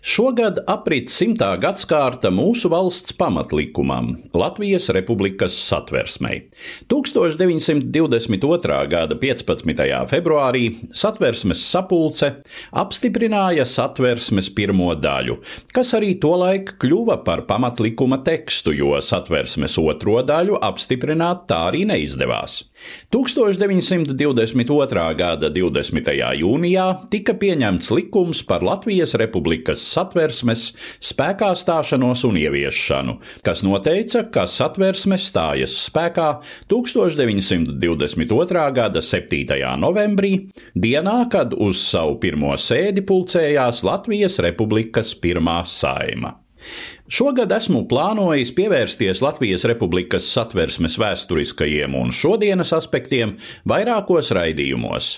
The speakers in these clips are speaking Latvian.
Šogad aprit simtā gadsimta mūsu valsts pamatlikumam, Latvijas Republikas satversmei. 1922. gada 15. februārī satversmes sapulce apstiprināja satversmes pirmo daļu, kas arī tolaik kļuva par pamatlikuma tekstu, jo satversmes otro daļu apstiprināt tā arī neizdevās. 1922. gada 20. jūnijā tika pieņemts likums par Latvijas Republikas satversmes spēkā stāšanos un ieviešanu, kas noteica, ka satversme stājas spēkā 1922. gada 7. novembrī, dienā, kad uz savu pirmo sēdi pulcējās Latvijas Republikas pirmā saima. Šogad esmu plānojis pievērsties Latvijas Republikas satversmes vēsturiskajiem un šodienas aspektiem vairākos raidījumos.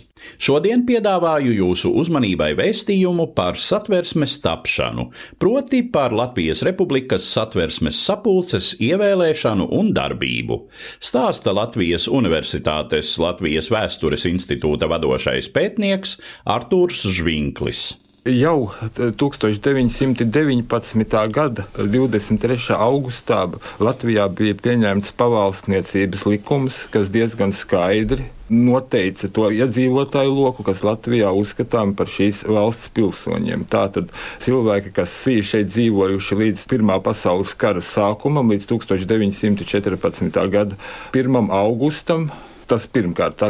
Šodien piedāvāju jūsu uzmanībai vēstījumu par satversmes tapšanu, proti par Latvijas Republikas satversmes sapulces ievēlēšanu un darbību. Stāsta Latvijas Universitātes Latvijas Vēstures institūta vadošais pētnieks Artūrs Žvinklis. Jau 1919. gada 23. augustā Latvijā bija pieņemts pavalsniecības likums, kas diezgan skaidri noteica to iedzīvotāju loku, kas Latvijā uzskatām par šīs valsts pilsoņiem. Tātad cilvēki, kas bija šeit dzīvojuši līdz Pirmā pasaules kara sākumam, līdz 1914. gada 1. augustam, Tas pirmkārt,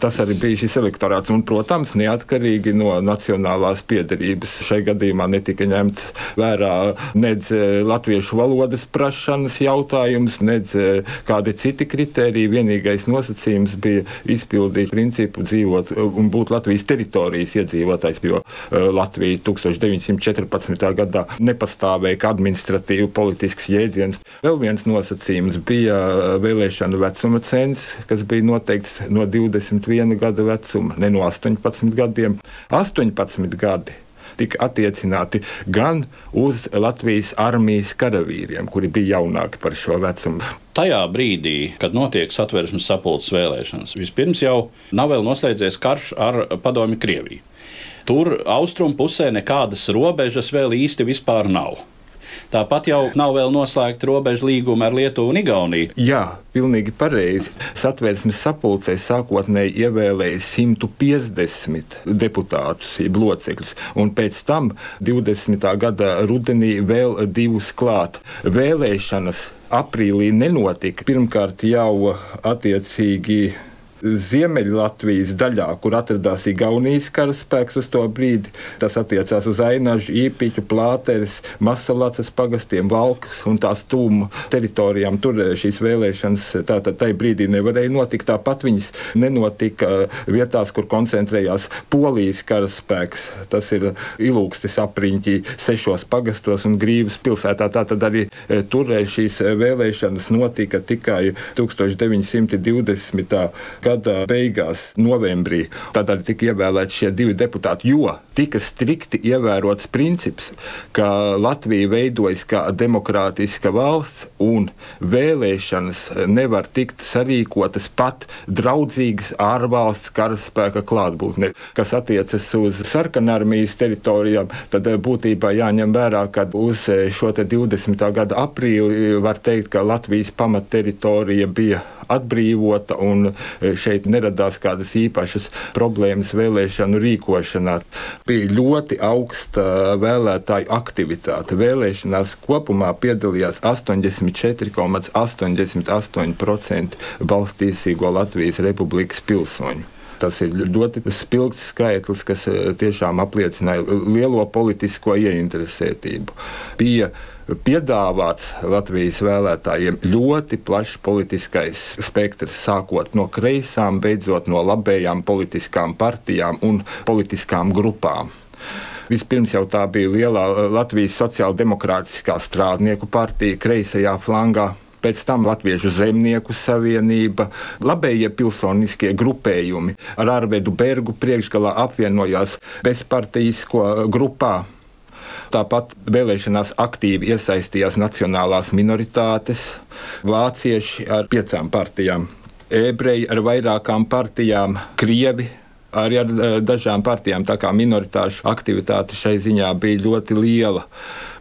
tas arī bija šis elektorāts. Un, protams, neatkarīgi no nacionālās piedarības šai gadījumā netika ņemts vērā nedz eh, latviešu valodas prašanas jautājums, nedz eh, kādi citi kriteriji. Vienīgais nosacījums bija izpildīt principu dzīvot eh, un būt Latvijas teritorijas iedzīvotājs, jo Latvija 1914. gadā nepastāvēja kā administratīvu politisks jēdziens. Vēl viens nosacījums bija vēlēšanu vecuma cens, kas bija noteikts no 21 gada vecuma, ne no 18 gadiem. 18 gadi tika attiecināti gan uz Latvijas armijas karavīriem, kuri bija jaunāki par šo vecumu. Tajā brīdī, kad notiek satversmes sapulces vēlēšanas, vispirms jau nav vēl noslēdzies karš ar Padomi Krieviju. Tur austrumu pusē nekādas robežas vēl īsti nav. Tāpat jau nav vēl noslēgta robeža līguma ar Lietuvu un Igauniju. Jā, pilnīgi pareizi. Satversmes sapulcē sākotnēji ievēlēja 150 deputātus, jeb locekļus, un pēc tam 20. gada rudenī vēl divus klāt. Vēlēšanas aprīlī nenotika. Pirmkārt jau attiecīgi Ziemeļlatvijas daļā, kur atradās Igaunijas karaspēks uz to brīdi. Tas attiecās uz Ainažu, Īpiķu, Plāteres, Masalacas pagastiem, Valkas un tās tūmu teritorijām. Tur eh, šīs vēlēšanas tātad tajā brīdī nevarēja notikt. Tāpat viņas nenotika vietās, kur koncentrējās Polijas karaspēks. Tas ir ilūgstis apriņķī sešos pagastos un Grības pilsētā. Tātad arī eh, tur eh, šīs vēlēšanas notika tikai 1920 gada beigās, novembrī. Tad arī tika ievēlēti šie divi deputāti, jo tika strikti ievērots princips, ka Latvija veidojas kā demokrātiska valsts un vēlēšanas nevar tikt sarīkotas pat draudzīgas ārvalsts karaspēka klātbūtne. Kas attiecas uz sarkanarmijas teritorijām, tad būtībā jāņem vērā, ka uz šo 20. gada aprīli var teikt, ka Latvijas pamatteritorija bija atbrīvota, un šeit neradās kādas īpašas problēmas vēlēšanu rīkošanā. Bija ļoti augsta vēlētāju aktivitāte. Vēlēšanās kopumā piedalījās 84,88% balstīsīgo Latvijas Republikas pilsoņu. Tas ir ļoti spilgts skaitlis, kas tiešām apliecināja lielo politisko ieinteresētību. Bija piedāvāts Latvijas vēlētājiem ļoti plašs politiskais spektrs, sākot no kreisām, beidzot no labējām politiskām partijām un politiskām grupām. Vispirms jau tā bija lielā Latvijas sociāldemokrātiskā strādnieku partija, kreisajā flangā. Pēc tam Latviešu zemnieku savienība, labējie pilsoniskie grupējumi. Ar Arvedu Bergu priekšgalā apvienojās bezpartijisko grupā. Tāpat vēlēšanās aktīvi iesaistījās nacionālās minoritātes, vācieši ar piecām partijām, ebreji ar vairākām partijām, krievi arī ar eh, dažām partijām. Tā kā minoritāšu aktivitāte šai ziņā bija ļoti liela.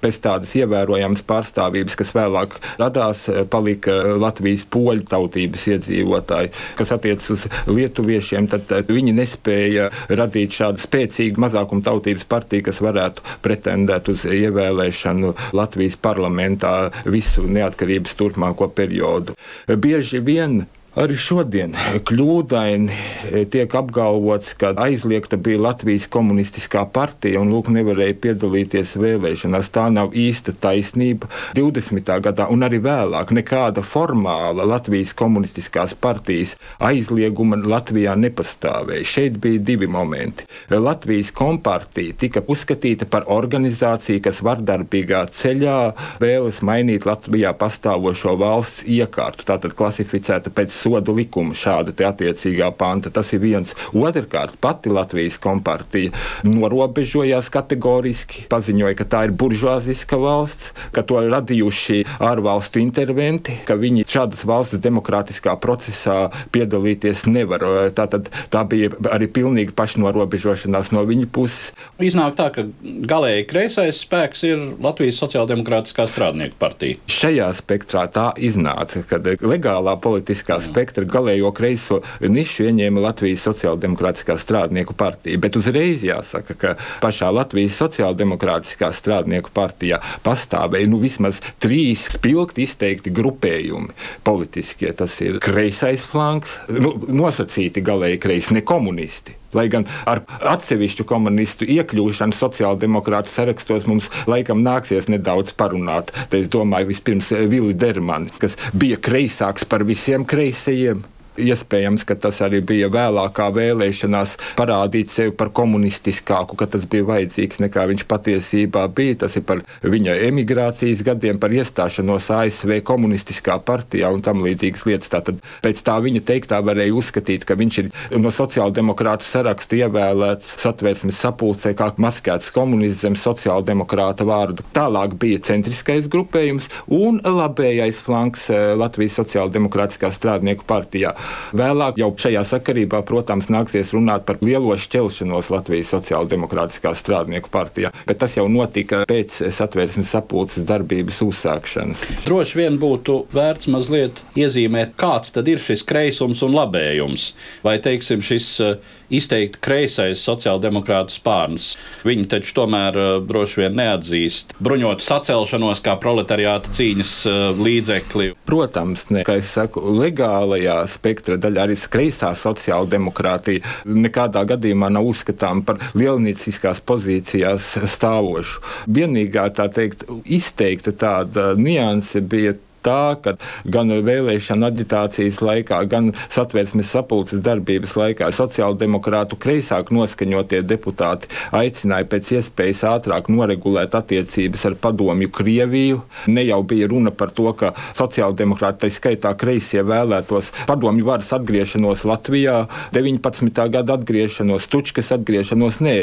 Bez tādas ievērojamas pārstāvības, kas vēlāk radās, eh, palika Latvijas poļu tautības iedzīvotāji. Kas attiecas uz lietuviešiem, tad viņi nespēja radīt šādu spēcīgu mazākuma tautības partiju, kas varētu pretendēt uz ievēlēšanu Latvijas parlamentā visu neatkarības turpmāko periodu. Bieži vien Arī šodien kļūdaini e, tiek apgalvots, ka aizliegta bija Latvijas komunistiskā partija un lūk, nevarēja piedalīties vēlēšanās. Tā nav īsta taisnība. 20. gadā un arī vēlāk nekāda formāla Latvijas komunistiskās partijas aizlieguma Latvijā nepastāvēja. Šeit bija divi momenti. Latvijas kompartija tika uzskatīta par organizāciju, kas vardarbīgā ceļā vēlas mainīt Latvijā pastāvošo valsts iekārtu, tātad klasificēta pēc sodu likumu šāda attiecīgā panta. Tas ir viens. Otrkārt, pati Latvijas kompartija norobežojās kategoriski, paziņoja, ka tā ir buržuāziska valsts, ka to radījuši ārvalstu interventi, ka viņi šādas valsts demokrātiskā procesā piedalīties nevar. Tātad tā bija arī pilnīga pašnorobežošanās no viņa puses. Iznāk tā, ka galēji kreisais spēks ir Latvijas Sociāldemokrātiskā strādnieku partija. Šajā spektrā tā iznāca, kad legālā politiskā spektra galējo kreiso nišu ieņēma Latvijas Sociāldemokrātiskā strādnieku partija. Bet uzreiz jāsaka, ka pašā Latvijas Sociāldemokrātiskā strādnieku partijā pastāvēja nu, vismaz trīs spilgti izteikti grupējumi politiskie. Tas ir kreisais flanks, nu, nosacīti galēji kreisi, ne komunisti. Lai gan ar atsevišķu komunistu iekļūšanu sociāldemokrātu sarakstos mums laikam nāksies nedaudz parunāt. Te es domāju vispirms Vili Dermani, kas bija kreisāks par visiem kreisajiem. Iespējams, ka tas arī bija vēlākā vēlēšanās parādīt sevi par komunistiskāku, ka tas bija vajadzīgs nekā viņš patiesībā bija. Tas ir par viņa emigrācijas gadiem, par iestāšanos ASV komunistiskā partijā un tam līdzīgas lietas. Tātad pēc tā viņa teiktā varēja uzskatīt, ka viņš ir no sociāldemokrātu saraksta ievēlēts satversmes sapulcē kā maskēts komunists zem sociāldemokrāta vārda. Tālāk bija centriskais grupējums un labējais flanks eh, Latvijas sociāldemokrātiskā strādnieku partijā. Vēlāk jau šajā sakarībā, protams, nāksies runāt par lielo šķelšanos Latvijas Sociāldemokrātiskā strādnieku partijā, bet tas jau notika pēc satversmes sapulces darbības uzsākšanas. Droši vien būtu vērts mazliet iezīmēt, kāds tad ir šis kreisums un labējums, vai teiksim šis uh, izteikti kreisais sociāldemokrātu spārns. Viņi taču tomēr uh, droši vien neatzīst bruņotu sacelšanos kā proletariāta cīņas uh, līdzekli. Protams, ne, kā es saku, legālajā spektra daļā arī kreisā sociāldemokrātija nekādā gadījumā nav uzskatām par lielnīciskās pozīcijās stāvošu. Vienīgā tā teikt, izteikta tāda nianse bija tā, ka gan vēlēšana aģitācijas laikā, gan satversmes sapulces darbības laikā sociāldemokrātu kreisāk noskaņotie deputāti aicināja pēc iespējas ātrāk noregulēt attiecības ar padomju Krieviju. Ne jau bija runa par to, ka sociāldemokrāti, tā skaitā kreisie, vēlētos padomju varas atgriešanos Latvijā, 19. gada atgriešanos, Tučkas atgriešanos. Nē,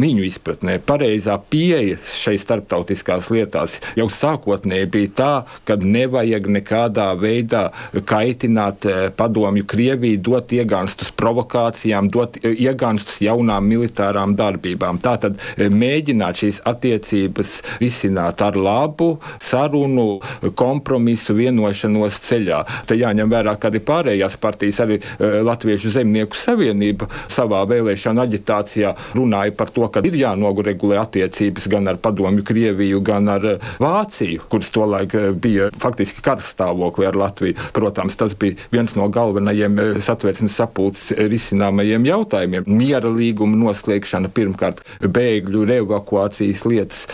viņu izpratnē pareizā pieeja šai starptautiskās lietās jau sākotnēji bija tā, ka nevajag nevajag nekādā veidā kaitināt eh, padomju Krieviju, dot iegānstus provokācijām, dot eh, iegānstus jaunām militārām darbībām. Tātad eh, mēģināt šīs attiecības risināt ar labu sarunu, kompromisu, vienošanos ceļā. Te jāņem vērā, ka arī pārējās partijas, arī Latviešu zemnieku savienība savā vēlēšana aģitācijā runāja par to, ka ir jānoregulē attiecības gan ar padomju Krieviju, gan ar Vāciju, kuras tolaik bija faktiski faktiski karstāvokli ar Latviju. Protams, tas bija viens no galvenajiem eh, satversmes sapulces risināmajiem jautājumiem. Miera līguma noslēgšana, pirmkārt, bēgļu reevakuācijas lietas.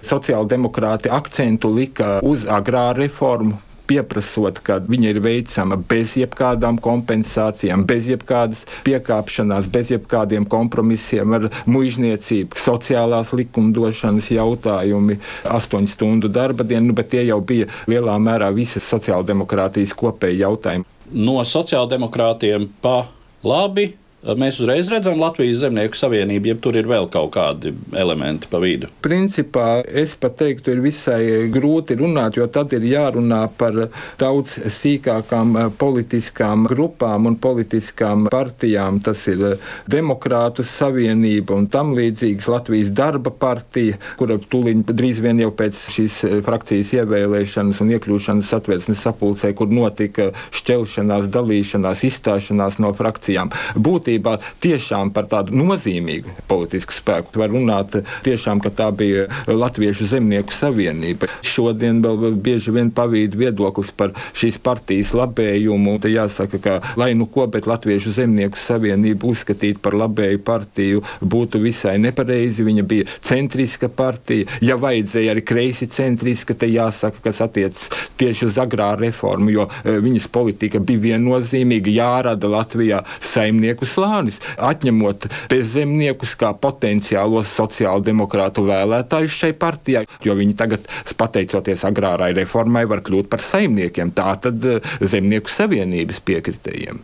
Sociāldemokrāti akcentu lika uz agrāru reformu, pieprasot, ka viņa ir veicama bez jebkādām kompensācijām, bez jebkādas piekāpšanās, bez jebkādiem kompromisiem ar muizniecību, sociālās likumdošanas jautājumi, astoņu stundu darba dienu, nu, bet tie jau bija lielā mērā visas sociāldemokrātijas kopēji jautājumi. No sociāldemokrātiem pa labi Mēs uzreiz redzam Latvijas Zemnieku savienību, ja tur ir vēl kaut kādi elementi pa vidu. Principā es pat teiktu, ir visai grūti runāt, jo tad ir jārunā par daudz sīkākām politiskām grupām un politiskām partijām. Tas ir Demokrātu savienība un tam līdzīgas Latvijas darba partija, kura tūlīt drīz vien jau pēc šīs frakcijas ievēlēšanas un iekļūšanas satversmes sapulcē, kur notika šķelšanās, dalīšanās, izstāšanās no frakcijām. Būt būtībā tiešām par tādu nozīmīgu politisku spēku. Var runāt tiešām, ka tā bija Latviešu zemnieku savienība. Šodien vēl bieži vien pavīd viedoklis par šīs partijas labējumu. Te jāsaka, ka lai nu ko, bet Latviešu zemnieku savienību uzskatīt par labēju partiju būtu visai nepareizi. Viņa bija centriska partija. Ja vajadzēja arī kreisi centriska, te jāsaka, kas attiecas tieši uz agrāru reformu, jo e, viņas politika bija viennozīmīga jārada Latvijā saimnieku slānis, atņemot bezzemniekus kā potenciālos sociāldemokrātu vēlētājus šai partijai, jo viņi tagad, pateicoties agrārai reformai, var kļūt par saimniekiem. Tā tad eh, Zemnieku savienības piekritējiem.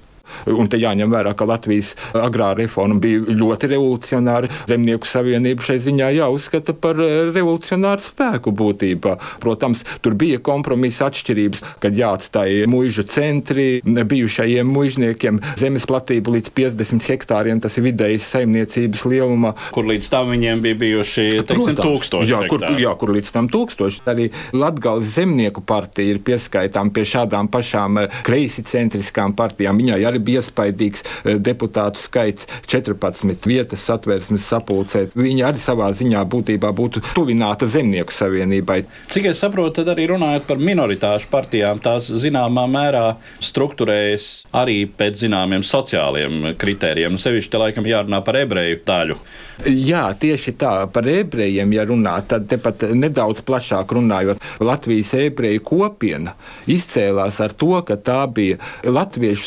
Un te jāņem vērā, ka Latvijas agrārā reforma bija ļoti revolucionāra. Zemnieku savienība šai ziņā jāuzskata par eh, revolucionāru spēku būtībā. Protams, tur bija kompromisa atšķirības, kad jāatstāja muižu centri bijušajiem muižniekiem zemes platību līdz 50 hektāriem. Tas ir vidējais saimniecības lielumā. Kur līdz tam viņiem bija bijuši teiksim, tūkstoši. Jā, kur, jā, kur līdz tam tūkstoši. Arī Latgales zemnieku partija ir pieskaitām pie šādām pašām eh, kreisi centriskām partijām. Viņai arī bija iespaidīgs eh, deputātu skaits, 14 vietas satversmes sapulcē. Viņa arī savā ziņā būtībā būtu tuvināta Zemnieku savienībai. Cik es saprotu, tad arī runājot par minoritāšu partijām, tās zināmā mērā struktūrējas arī pēc zināmiem sociāliem kritērijiem. Sevišķi te laikam jārunā par ebreju daļu. Jā, tieši tā, par ebrejiem, ja runā, tad tepat nedaudz plašāk runājot, Latvijas ebreju kopiena izcēlās ar to, ka tā bija latviešu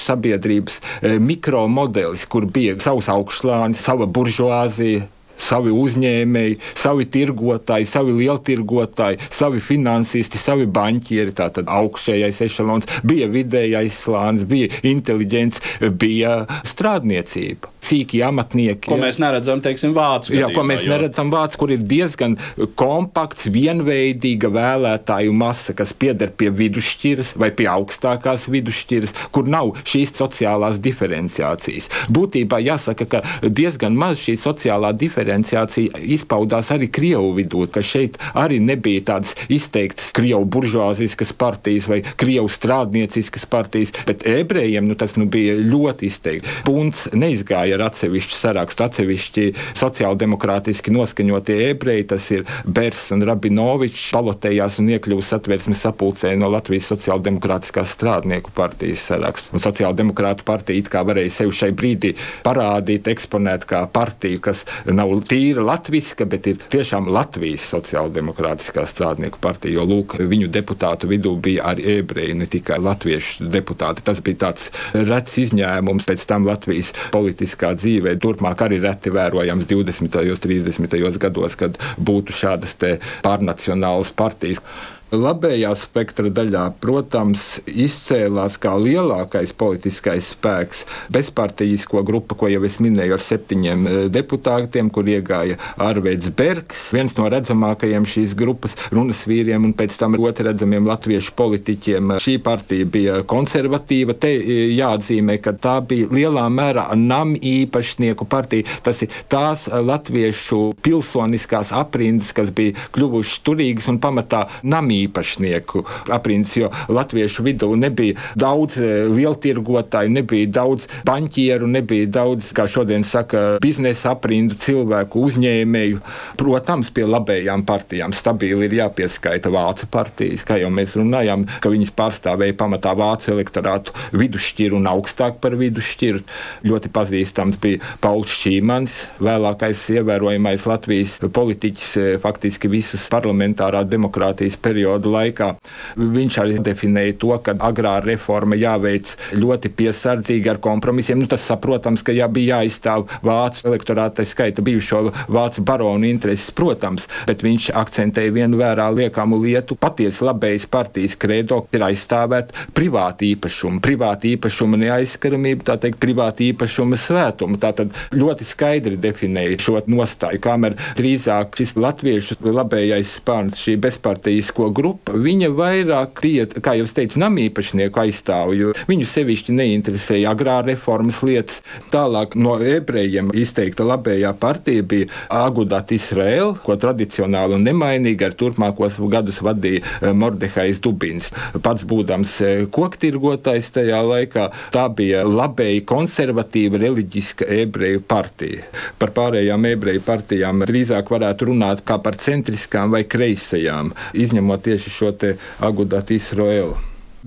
sabiedrības eh, mikromodelis, kur bija savs augšslānis, sava buržuāzija, savi uzņēmēji, savi tirgotāji, savi lieltirgotāji, savi finansisti, savi banķieri. Tātad augšējais ešalons bija vidējais slānis, bija inteliģents, bija strādniecība. Sīki amatnieki. Ko mēs neredzam, teiksim, vācu. Jā, ko mēs jo... neredzam vācu, kur ir diezgan kompakts, vienveidīga vēlētāju masa, kas pieder pie vidusšķiras vai pie augstākās vidusšķiras, kur nav šīs sociālās diferenciācijas. Būtībā jāsaka, ka diezgan maz šī sociālā diferenciācija izpaudās arī Krievu vidū, ka šeit arī nebija tādas izteiktas Krievu buržuāziskas partijas vai Krievu strādnieciskas partijas, bet ebrejiem nu, tas nu, bija ļoti izteikti. Punts neizgāja ar atsevišķu sarakstu, atsevišķi sociāldemokrātiski noskaņotie ebreji, tas ir Bers un Rabinovičs, palotējās un iekļuva satversmes sapulcē no Latvijas sociāldemokrātiskās strādnieku partijas sarakstu. Un sociāldemokrātu partija it kā varēja sevi šai brīdī parādīt, eksponēt kā partiju, kas nav tīra latviska, bet ir tiešām Latvijas sociāldemokrātiskā strādnieku partija. Jo lūk, viņu deputātu vidū bija arī ebreji, ne tikai latviešu deputāti. Tas bija tāds rets izņēmums pēc tam Latvijas politiskā dzīvē. Turpmāk arī reti vērojams 20. un 30. gados, kad būtu šādas pārnacionālas partijas. Labējā spektra daļā, protams, izcēlās kā lielākais politiskais spēks bezpartijisko grupa, ko jau es minēju, ar septiņiem eh, deputātiem, kur iegāja Arveids Bergs, viens no redzamākajiem šīs grupas runas vīriem un pēc tam otru redzamiem latviešu politiķiem. Šī partija bija konservatīva. Te eh, jāatzīmē, ka tā bija lielā mērā nam īpašnieku partija. Tas ir tās latviešu pilsoniskās aprindas, kas bija kļuvušas turīgas un pamatā namī namīpašnieku aprindas, jo latviešu vidū nebija daudz e, lieltirgotāju, nebija daudz banķieru, nebija daudz, kā šodien saka, biznesa aprindu cilvēku, uzņēmēju. Protams, pie labējām partijām stabili ir jāpieskaita vācu partijas, kā jau mēs runājām, ka viņas pārstāvēja pamatā vācu elektorātu vidusšķiru un augstāk par vidusšķiru. Ļoti pazīstams bija Pauls Šīmans, vēlākais ievērojamais Latvijas politiķis e, faktiski visus parlamentārā demokrātijas periodu laikā. Viņš arī definēja to, ka agrā reforma jāveic ļoti piesardzīgi ar kompromisiem. Nu, tas saprotams, ka jā, bija jāizstāv vācu elektorāta skaita bijušo vācu baronu intereses, protams, bet viņš akcentēja vienu vērā liekamu lietu. Patiesi labējas partijas kredo ir aizstāvēt privātu īpašumu, privātu īpašumu neaizskaramību, tā teikt, privātu īpašumu svētumu. Tā tad ļoti skaidri definēja šo nostāju, kamēr drīzāk šis latviešu labējais spārns, šī bezpartijisko grupa, viņa vairāk bija, kā jau teicu, namīpašnieku aizstāvju. Viņu sevišķi neinteresēja agrā reformas lietas. Tālāk no ebrejiem izteikta labējā partija bija Agudat Israel, ko tradicionāli un nemainīgi ar turpmākos gadus vadīja eh, Mordehais Dubins. Pats būdams eh, koktirgotājs tajā laikā, tā bija labēji konservatīva reliģiska ebreju partija. Par pārējām ebreju partijām drīzāk varētu runāt kā par centriskām vai kreisajām, izņemot tieši šo te Agudat Israelu.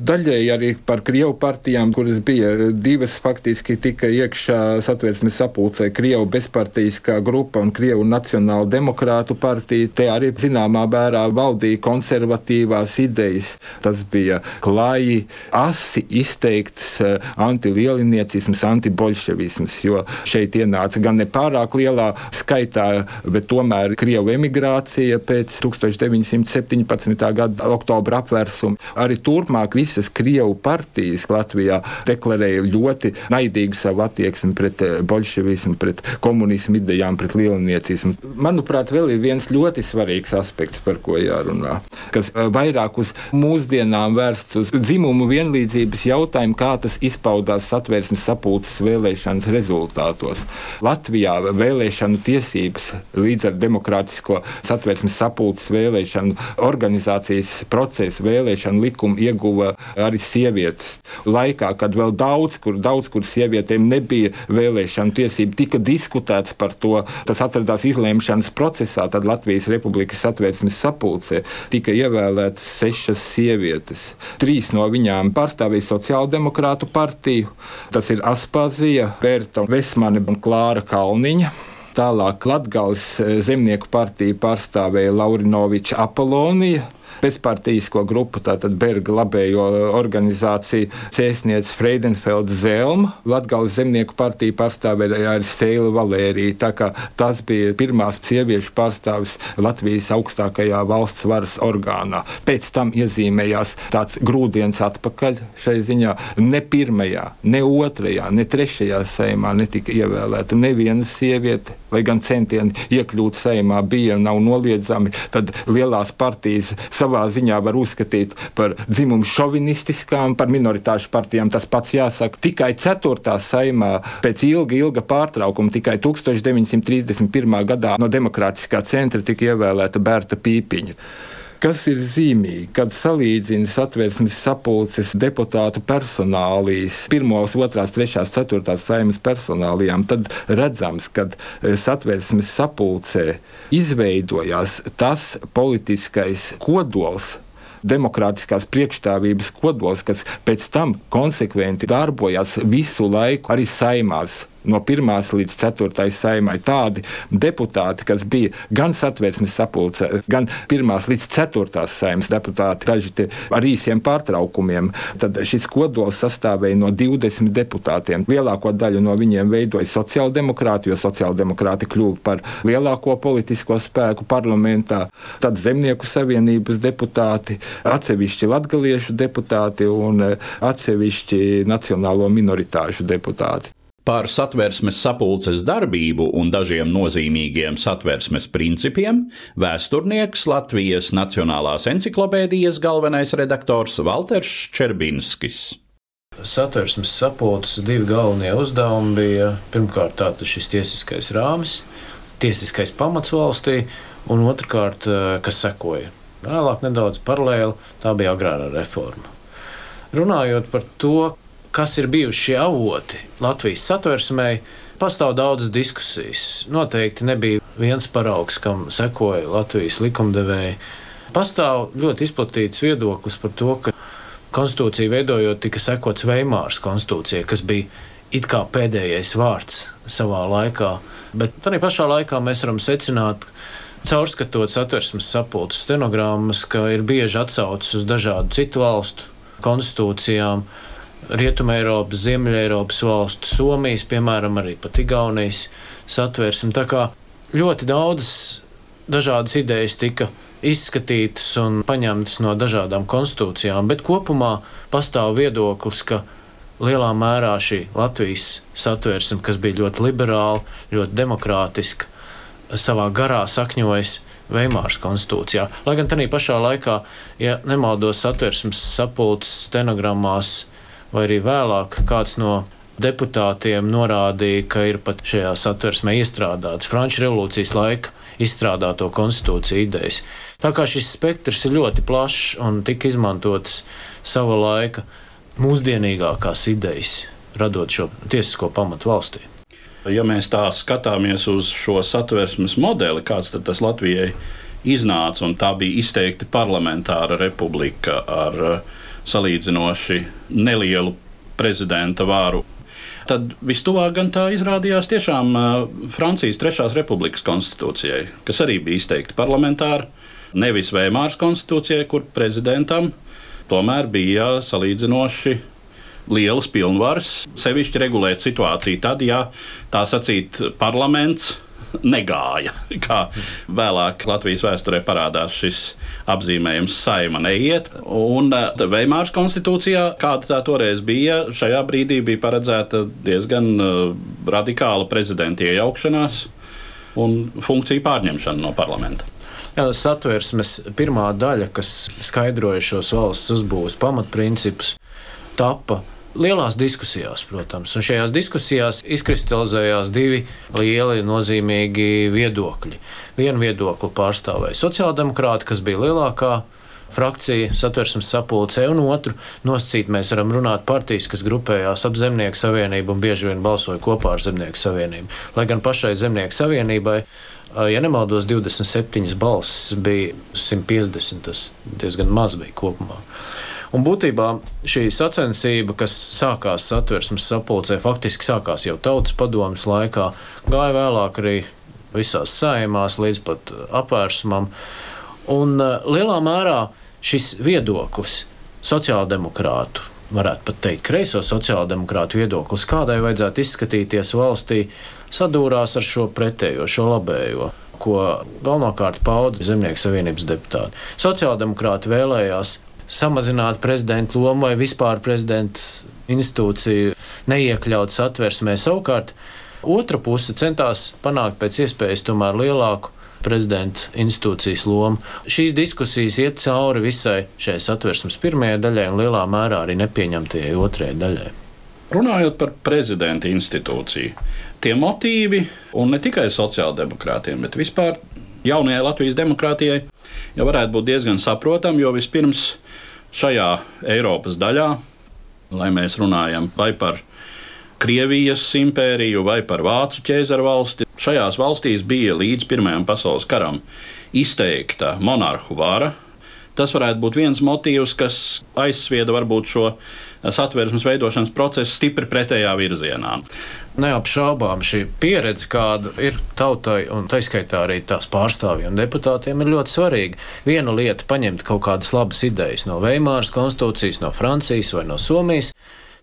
Daļēji arī par Krievu partijām, kuras bija divas, faktiski tika iekšā satversmes sapulcē Krievu bezpartijiskā grupa un Krievu Nacionāla demokrātu partija. Te arī zināmā mērā valdīja konservatīvās idejas. Tas bija klāji, asi izteikts eh, antilieliniecisms, antibolševisms, jo šeit ienāca gan ne pārāk lielā skaitā, bet tomēr Krievu emigrācija pēc 1917. gada oktobra apvērsuma. Arī turpmāk visas Krievu partijas Latvijā deklarēja ļoti naidīgu savu attieksmi pret eh, bolševismu, pret komunismu idejām, pret lielniecismu. Manuprāt, vēl ir viens ļoti svarīgs aspekts, par ko jārunā, kas eh, vairāk uz mūsdienām vērsts uz dzimumu vienlīdzības jautājumu, kā tas izpaudās satvērsmes sapulces vēlēšanas rezultātos. Latvijā vēlēšanu tiesības līdz ar demokrātisko satvērsmes sapulces vēlēšanu organizācijas procesu vēlēšanu likumu ieguva arī sievietes. Laikā, kad vēl daudz kur, daudz kur sievietēm nebija vēlēšana tiesība, tika diskutēts par to. Tas atradās izlēmšanas procesā, tad Latvijas Republikas satvērsmes sapulcē tika ievēlētas sešas sievietes. Trīs no viņām pārstāvēja Sociāldemokrātu partiju. Tas ir Aspazija, Pērta Vesmane un Klāra Kalniņa. Tālāk Latvijas zemnieku partiju pārstāvēja Laurinoviča Apolonija bezpartijisko grupu, tātad Berga labējo organizāciju cēsniece Freidenfelds Zelma, Latgales zemnieku partiju pārstāvēja arī Seila Valērija. Tā kā tas bija pirmās sieviešu pārstāvis Latvijas augstākajā valsts varas orgānā. Pēc tam iezīmējās tāds grūdienis atpakaļ šai ziņā. Ne pirmajā, ne otrajā, ne trešajā saimā netika ievēlēta neviena sieviete, lai gan centieni iekļūt saimā bija nav noliedzami, tad lielās partijas savā ziņā var uzskatīt par dzimumu šovinistiskām, par minoritāšu partijām. Tas pats jāsaka. Tikai 4. saimā pēc ilga, ilga pārtraukuma, tikai 1931. gadā no Demokrātiskā centra tika ievēlēta Berta Pīpiņa. Kas ir zīmīgi, kad salīdzina satversmes sapulces deputātu personālijas, pirmos, otrās, trešās, ceturtās saimas personālijām, tad redzams, ka eh, satversmes sapulcē izveidojās tas politiskais kodols, demokrātiskās priekšstāvības kodols, kas pēc tam konsekventi darbojās visu laiku arī saimās no 1 līdz 4 saimai tādi deputāti, kas bija gan satversmes sapulcē, gan 1 līdz 4 saimas deputāti, daži ar īsiem pārtraukumiem. Tad šis kodols sastāvēja no 20 deputātiem. Lielāko daļu no viņiem veidoja sociāldemokrāti, jo sociāldemokrāti kļuva par lielāko politisko spēku parlamentā. Tad Zemnieku savienības deputāti, atsevišķi latgaliešu deputāti un atsevišķi nacionālo minoritāšu deputāti. Par satversmes sapulces darbību un dažiem nozīmīgiem satversmes principiem vēsturnieks Latvijas Nacionālās encyklopēdijas galvenais redaktors Walters Čerbinskis. Satversmes sapulces divi galvenie uzdevumi bija pirmkārt šis tiesiskais rāmis, tiesiskais pamats valstī, un otrkārt, kas sekoja Vēlāk nedaudz paralēli tā bija agrārā reforma. Runājot par to, kas ir bijuši šie avoti Latvijas satversmei, pastāv daudzas diskusijas. Noteikti nebija viens paraugs, kam sekoja Latvijas likumdevēji. Pastāv ļoti izplatīts viedoklis par to, ka konstitūciju veidojot tika sekots Veimāras konstitūcijai, kas bija it kā pēdējais vārds savā laikā. Bet tā pašā laikā mēs varam secināt, caurskatot satversmes sapulces stenogrammas, ka ir bieži atsaucis uz dažādu citu valstu konstitūcijām. Rietumē Eiropas, Ziemeļa Eiropas valstu, Somijas, piemēram, arī pat Igaunijas satversmi. Tā kā ļoti daudzas dažādas idejas tika izskatītas un paņemtas no dažādām konstitūcijām, bet kopumā pastāv viedoklis, ka lielā mērā šī Latvijas satversme, kas bija ļoti liberāla, ļoti demokrātiska, savā garā sakņojas Veimāras konstitūcijā. Lai gan tajā pašā laikā, ja nemaldos satversmes sapulces stenogrammās, vai arī vēlāk kāds no deputātiem norādīja, ka ir pat šajā satversmē iestrādāts Frančijas revolūcijas laika izstrādāto konstitūciju idejas. Tā kā šis spektrs ir ļoti plašs un tika izmantotas sava laika mūsdienīgākās idejas, radot šo tiesisko pamatu valstī. Ja mēs tā skatāmies uz šo satversmes modeli, kāds tas Latvijai iznāca, un tā bija izteikti parlamentāra republika ar uh, salīdzinoši nelielu prezidenta vāru. Tad vistuvāk gan tā izrādījās tiešām Francijas Trešās republikas konstitūcijai, kas arī bija izteikti parlamentāra, nevis Vēmāras konstitūcijai, kur prezidentam tomēr bija salīdzinoši lielas pilnvaras, sevišķi regulēt situāciju tad, ja tā sacīt parlaments negāja. Kā vēlāk Latvijas vēsturē parādās šis apzīmējums, saima neiet. Un eh, Veimāras konstitūcijā, kāda tā toreiz bija, šajā brīdī bija paredzēta diezgan eh, radikāla prezidenta iejaukšanās un funkciju pārņemšana no parlamenta. Jā, satversmes pirmā daļa, kas skaidroja šos valsts uzbūves pamatprincipus, tapa lielās diskusijās, protams. Un šajās diskusijās izkristalizējās divi lieli, nozīmīgi viedokļi. Vienu viedokli pārstāvēja sociāldemokrāti, kas bija lielākā frakcija satversmes sapulcē, un otru nosacīt mēs varam runāt partijas, kas grupējās ap Zemnieku savienību un bieži vien balsoja kopā ar Zemnieku savienību. Lai gan pašai Zemnieku savienībai ja nemaldos, 27 balsis bija 150. Tas diezgan maz bija kopumā. Un būtībā šī sacensība, kas sākās satversmes sapulcē, faktiski sākās jau tautas padomas laikā, gāja vēlāk arī visās saimās līdz pat apvērsumam. Un lielā mērā šis viedoklis sociāldemokrātu, varētu pat teikt, kreiso sociāldemokrātu viedoklis, kādai vajadzētu izskatīties valstī, sadūrās ar šo pretējo, šo labējo ko galvenokārt pauda Zemnieku savienības deputāti. Sociāldemokrāti vēlējās samazināt prezidenta lomu vai vispār prezidenta institūciju neiekļaut satversmē. Savukārt otra puse centās panākt pēc iespējas tomēr lielāku prezidenta institūcijas lomu. Šīs diskusijas iet cauri visai šai satversmes pirmajai daļai un lielā mērā arī nepieņemtajai otrajai daļai. Runājot par prezidenta institūciju, tie motīvi, un ne tikai sociāldemokrātiem, bet vispār jaunajai Latvijas demokrātijai, jau varētu būt diezgan saprotami, jo vispirms šajā Eiropas daļā, lai mēs runājam vai par Krievijas impēriju vai par Vācu ķēzaru valsti, šajās valstīs bija līdz Pirmajam pasaules karam izteikta monarhu vara. Tas varētu būt viens motīvs, kas aizsvieda varbūt šo satversmes veidošanas procesu stipri pretējā virzienā. Neapšaubām šī pieredze, kāda ir tautai, un tā skaitā arī tās pārstāvjiem un deputātiem, ir ļoti svarīga. Viena lieta - paņemt kaut kādas labas idejas no Veimāras konstitūcijas, no Francijas vai no Somijas.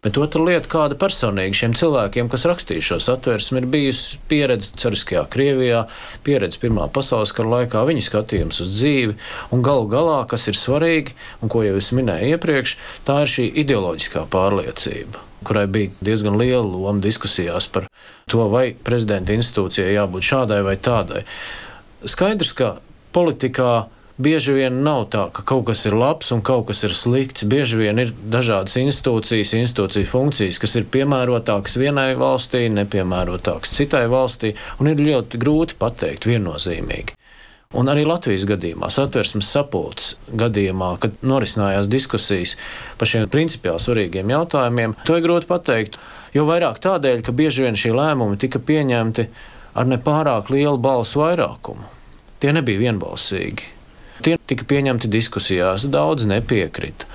Bet otra lieta, kāda personīgi šiem cilvēkiem, kas rakstīja šo satversmi, ir bijusi pieredze Cariskajā Krievijā, pieredze Pirmā pasaules kara laikā, viņa skatījums uz dzīvi, un galu galā, kas ir svarīgi, un ko jau es minēju iepriekš, tā ir šī ideoloģiskā pārliecība kurai bija diezgan liela loma diskusijās par to, vai prezidenta institūcijai jābūt šādai vai tādai. Skaidrs, ka politikā bieži vien nav tā, ka kaut kas ir labs un kaut kas ir slikts. Bieži vien ir dažādas institūcijas, institūciju funkcijas, kas ir piemērotākas vienai valstī, nepiemērotākas citai valstī, un ir ļoti grūti pateikt viennozīmīgi. Un arī Latvijas gadījumā, satversmes sapulces gadījumā, kad norisinājās diskusijas par šiem principiāli svarīgiem jautājumiem, to ir grūti pateikt. Jo vairāk tādēļ, ka bieži vien šie lēmumi tika pieņemti ar nepārāk lielu balsu vairākumu. Tie nebija vienbalsīgi. Tie tika pieņemti diskusijās, daudz nepiekrita.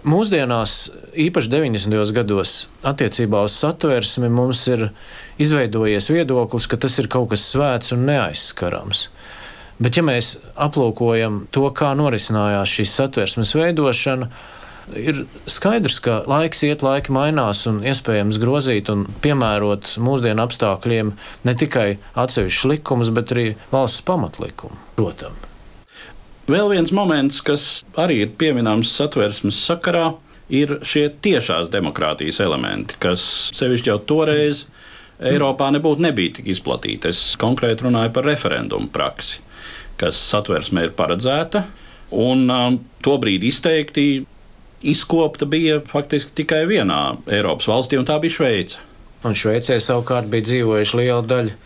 Mūsdienās, īpaši 90. gados, attiecībā uz satversmi mums ir izveidojies viedoklis, ka tas ir kaut kas svēts un neaizskarams. Bet, ja mēs aplūkojam to, kā norisinājās šīs satversmes veidošana, ir skaidrs, ka laiks iet, laika mainās un iespējams grozīt un piemērot mūsdienu apstākļiem ne tikai atsevišķus likumus, bet arī valsts pamatlikumu, protams. Vēl viens moments, kas arī ir pieminams satversmes sakarā, ir šie tiešās demokrātijas elementi, kas sevišķi jau toreiz Eiropā nebūtu nebija tik izplatīti. Es konkrēti runāju par referendumu praksi kas satversmē ir paredzēta. Un um, tobrīd izteikti izkopta bija faktiski tikai vienā Eiropas valstī, un tā bija Šveice. Un Šveicē savukārt bija dzīvojuši liela daļa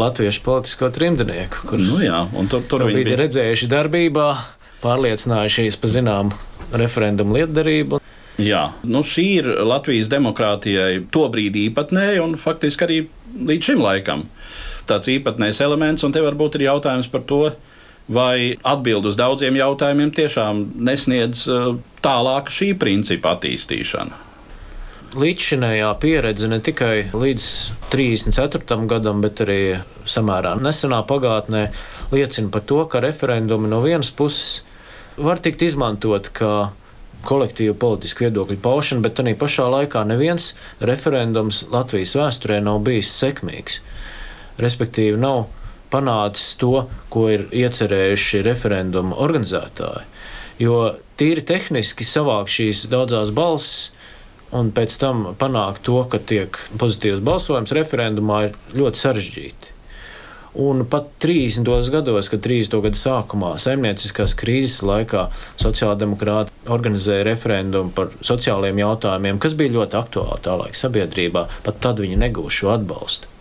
latviešu politisko trimdnieku, kurus nu jā, tur, tur bija, bija redzējuši darbībā, pārliecinājušies par zināmu referendumu lietderību. Jā, nu šī ir Latvijas demokrātijai tobrīd īpatnēja un faktiski arī līdz šim laikam tāds īpatnējs elements, un te varbūt ir jautājums par to, vai atbild uz daudziem jautājumiem tiešām nesniedz uh, tālāk šī principa attīstīšana. Līdzšinējā pieredze ne tikai līdz 34. gadam, bet arī samērā nesenā pagātnē liecina par to, ka referendumi no vienas puses var tikt izmantot kā kolektīva politiska viedokļa paušana, bet arī pašā laikā neviens referendums Latvijas vēsturē nav bijis sekmīgs. Respektīvi, nav panācis to, ko ir iecerējuši referenduma organizētāji. Jo tīri tehniski savākt šīs daudzās balsis un pēc tam panākt to, ka tiek pozitīvs balsojums referendumā, ir ļoti sarežģīti. Un pat 30. gados, kad 30. gada sākumā, saimnieciskās krīzes laikā, sociāldemokrāti organizēja referendumu par sociālajiem jautājumiem, kas bija ļoti aktuāli tā laika sabiedrībā, pat tad viņi negūst šo atbalstu.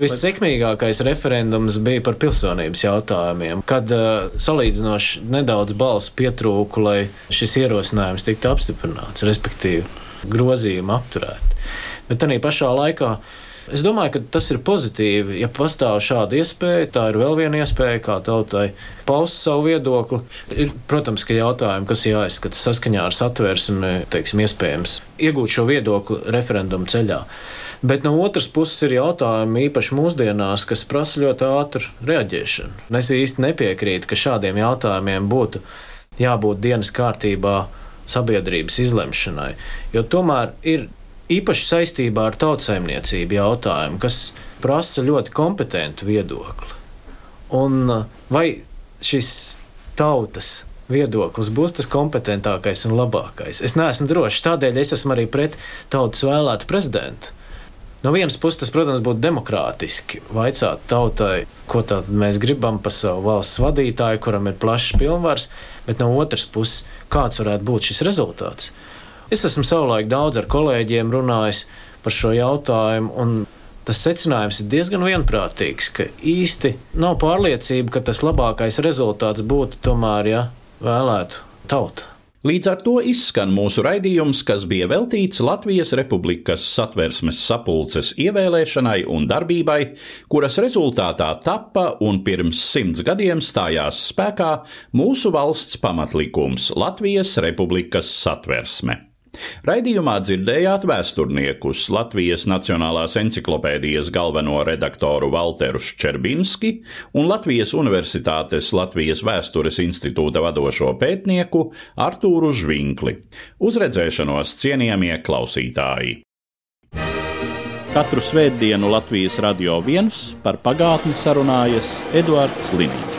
Vissekmīgākais referendums bija par pilsonības jautājumiem, kad uh, salīdzinoši nedaudz balsu pietrūka, lai šis ierosinājums tiktu apstiprināts, respektīvi grozījumi apturēti. Bet arī pašā laikā Es domāju, ka tas ir pozitīvi. Ja pastāv šāda iespēja, tā ir vēl viena iespēja, kā tautai paust savu viedokli. Ir, protams, ka jautājumi, kas jāizskata saskaņā ar satversmi, teiksim, iespējams iegūt šo viedokli referendumu ceļā. Bet no otras puses ir jautājumi, īpaši mūsdienās, kas prasa ļoti ātru reaģēšanu. Es īsti nepiekrītu, ka šādiem jautājumiem būtu jābūt dienas kārtībā sabiedrības izlemšanai, jo tomēr ir īpaši saistībā ar tautsēmniecību jautājumu, kas prasa ļoti kompetentu viedokli. Un vai šis tautas viedoklis būs tas kompetentākais un labākais? Es neesmu drošs, tādēļ es esmu arī pret tautas vēlētu prezidentu. No vienas puses, tas, protams, būtu demokrātiski. Vaicāt tautai, ko mēs gribam par savu valsts vadītāju, kuram ir plašs pilnvars, bet no otras puses, kāds varētu būt šis rezultāts. Es esmu savulaik daudz ar kolēģiem runājis par šo jautājumu, un tas secinājums ir diezgan vienprātīgs, ka īsti nav pārliecība, ka tas labākais rezultāts būtu tomēr, ja vēlētu tauta. Līdz ar to izskan mūsu raidījums, kas bija veltīts Latvijas Republikas satversmes sapulces ievēlēšanai un darbībai, kuras rezultātā tappa un pirms simts gadiem stājās spēkā mūsu valsts pamatlikums Latvijas Republikas satversme. Raidījumā dzirdējāt vēsturniekus Latvijas Nacionālās encyklopēdijas galveno redaktoru Walteru Ščerbinski un Latvijas Universitātes Latvijas Vēstures institūta vadošo pētnieku Artūru Žvinkli. Uz redzēšanos cienījamie klausītāji! Katru svētdienu Latvijas radio viens par pagātni sarunājas Eduards Līniju.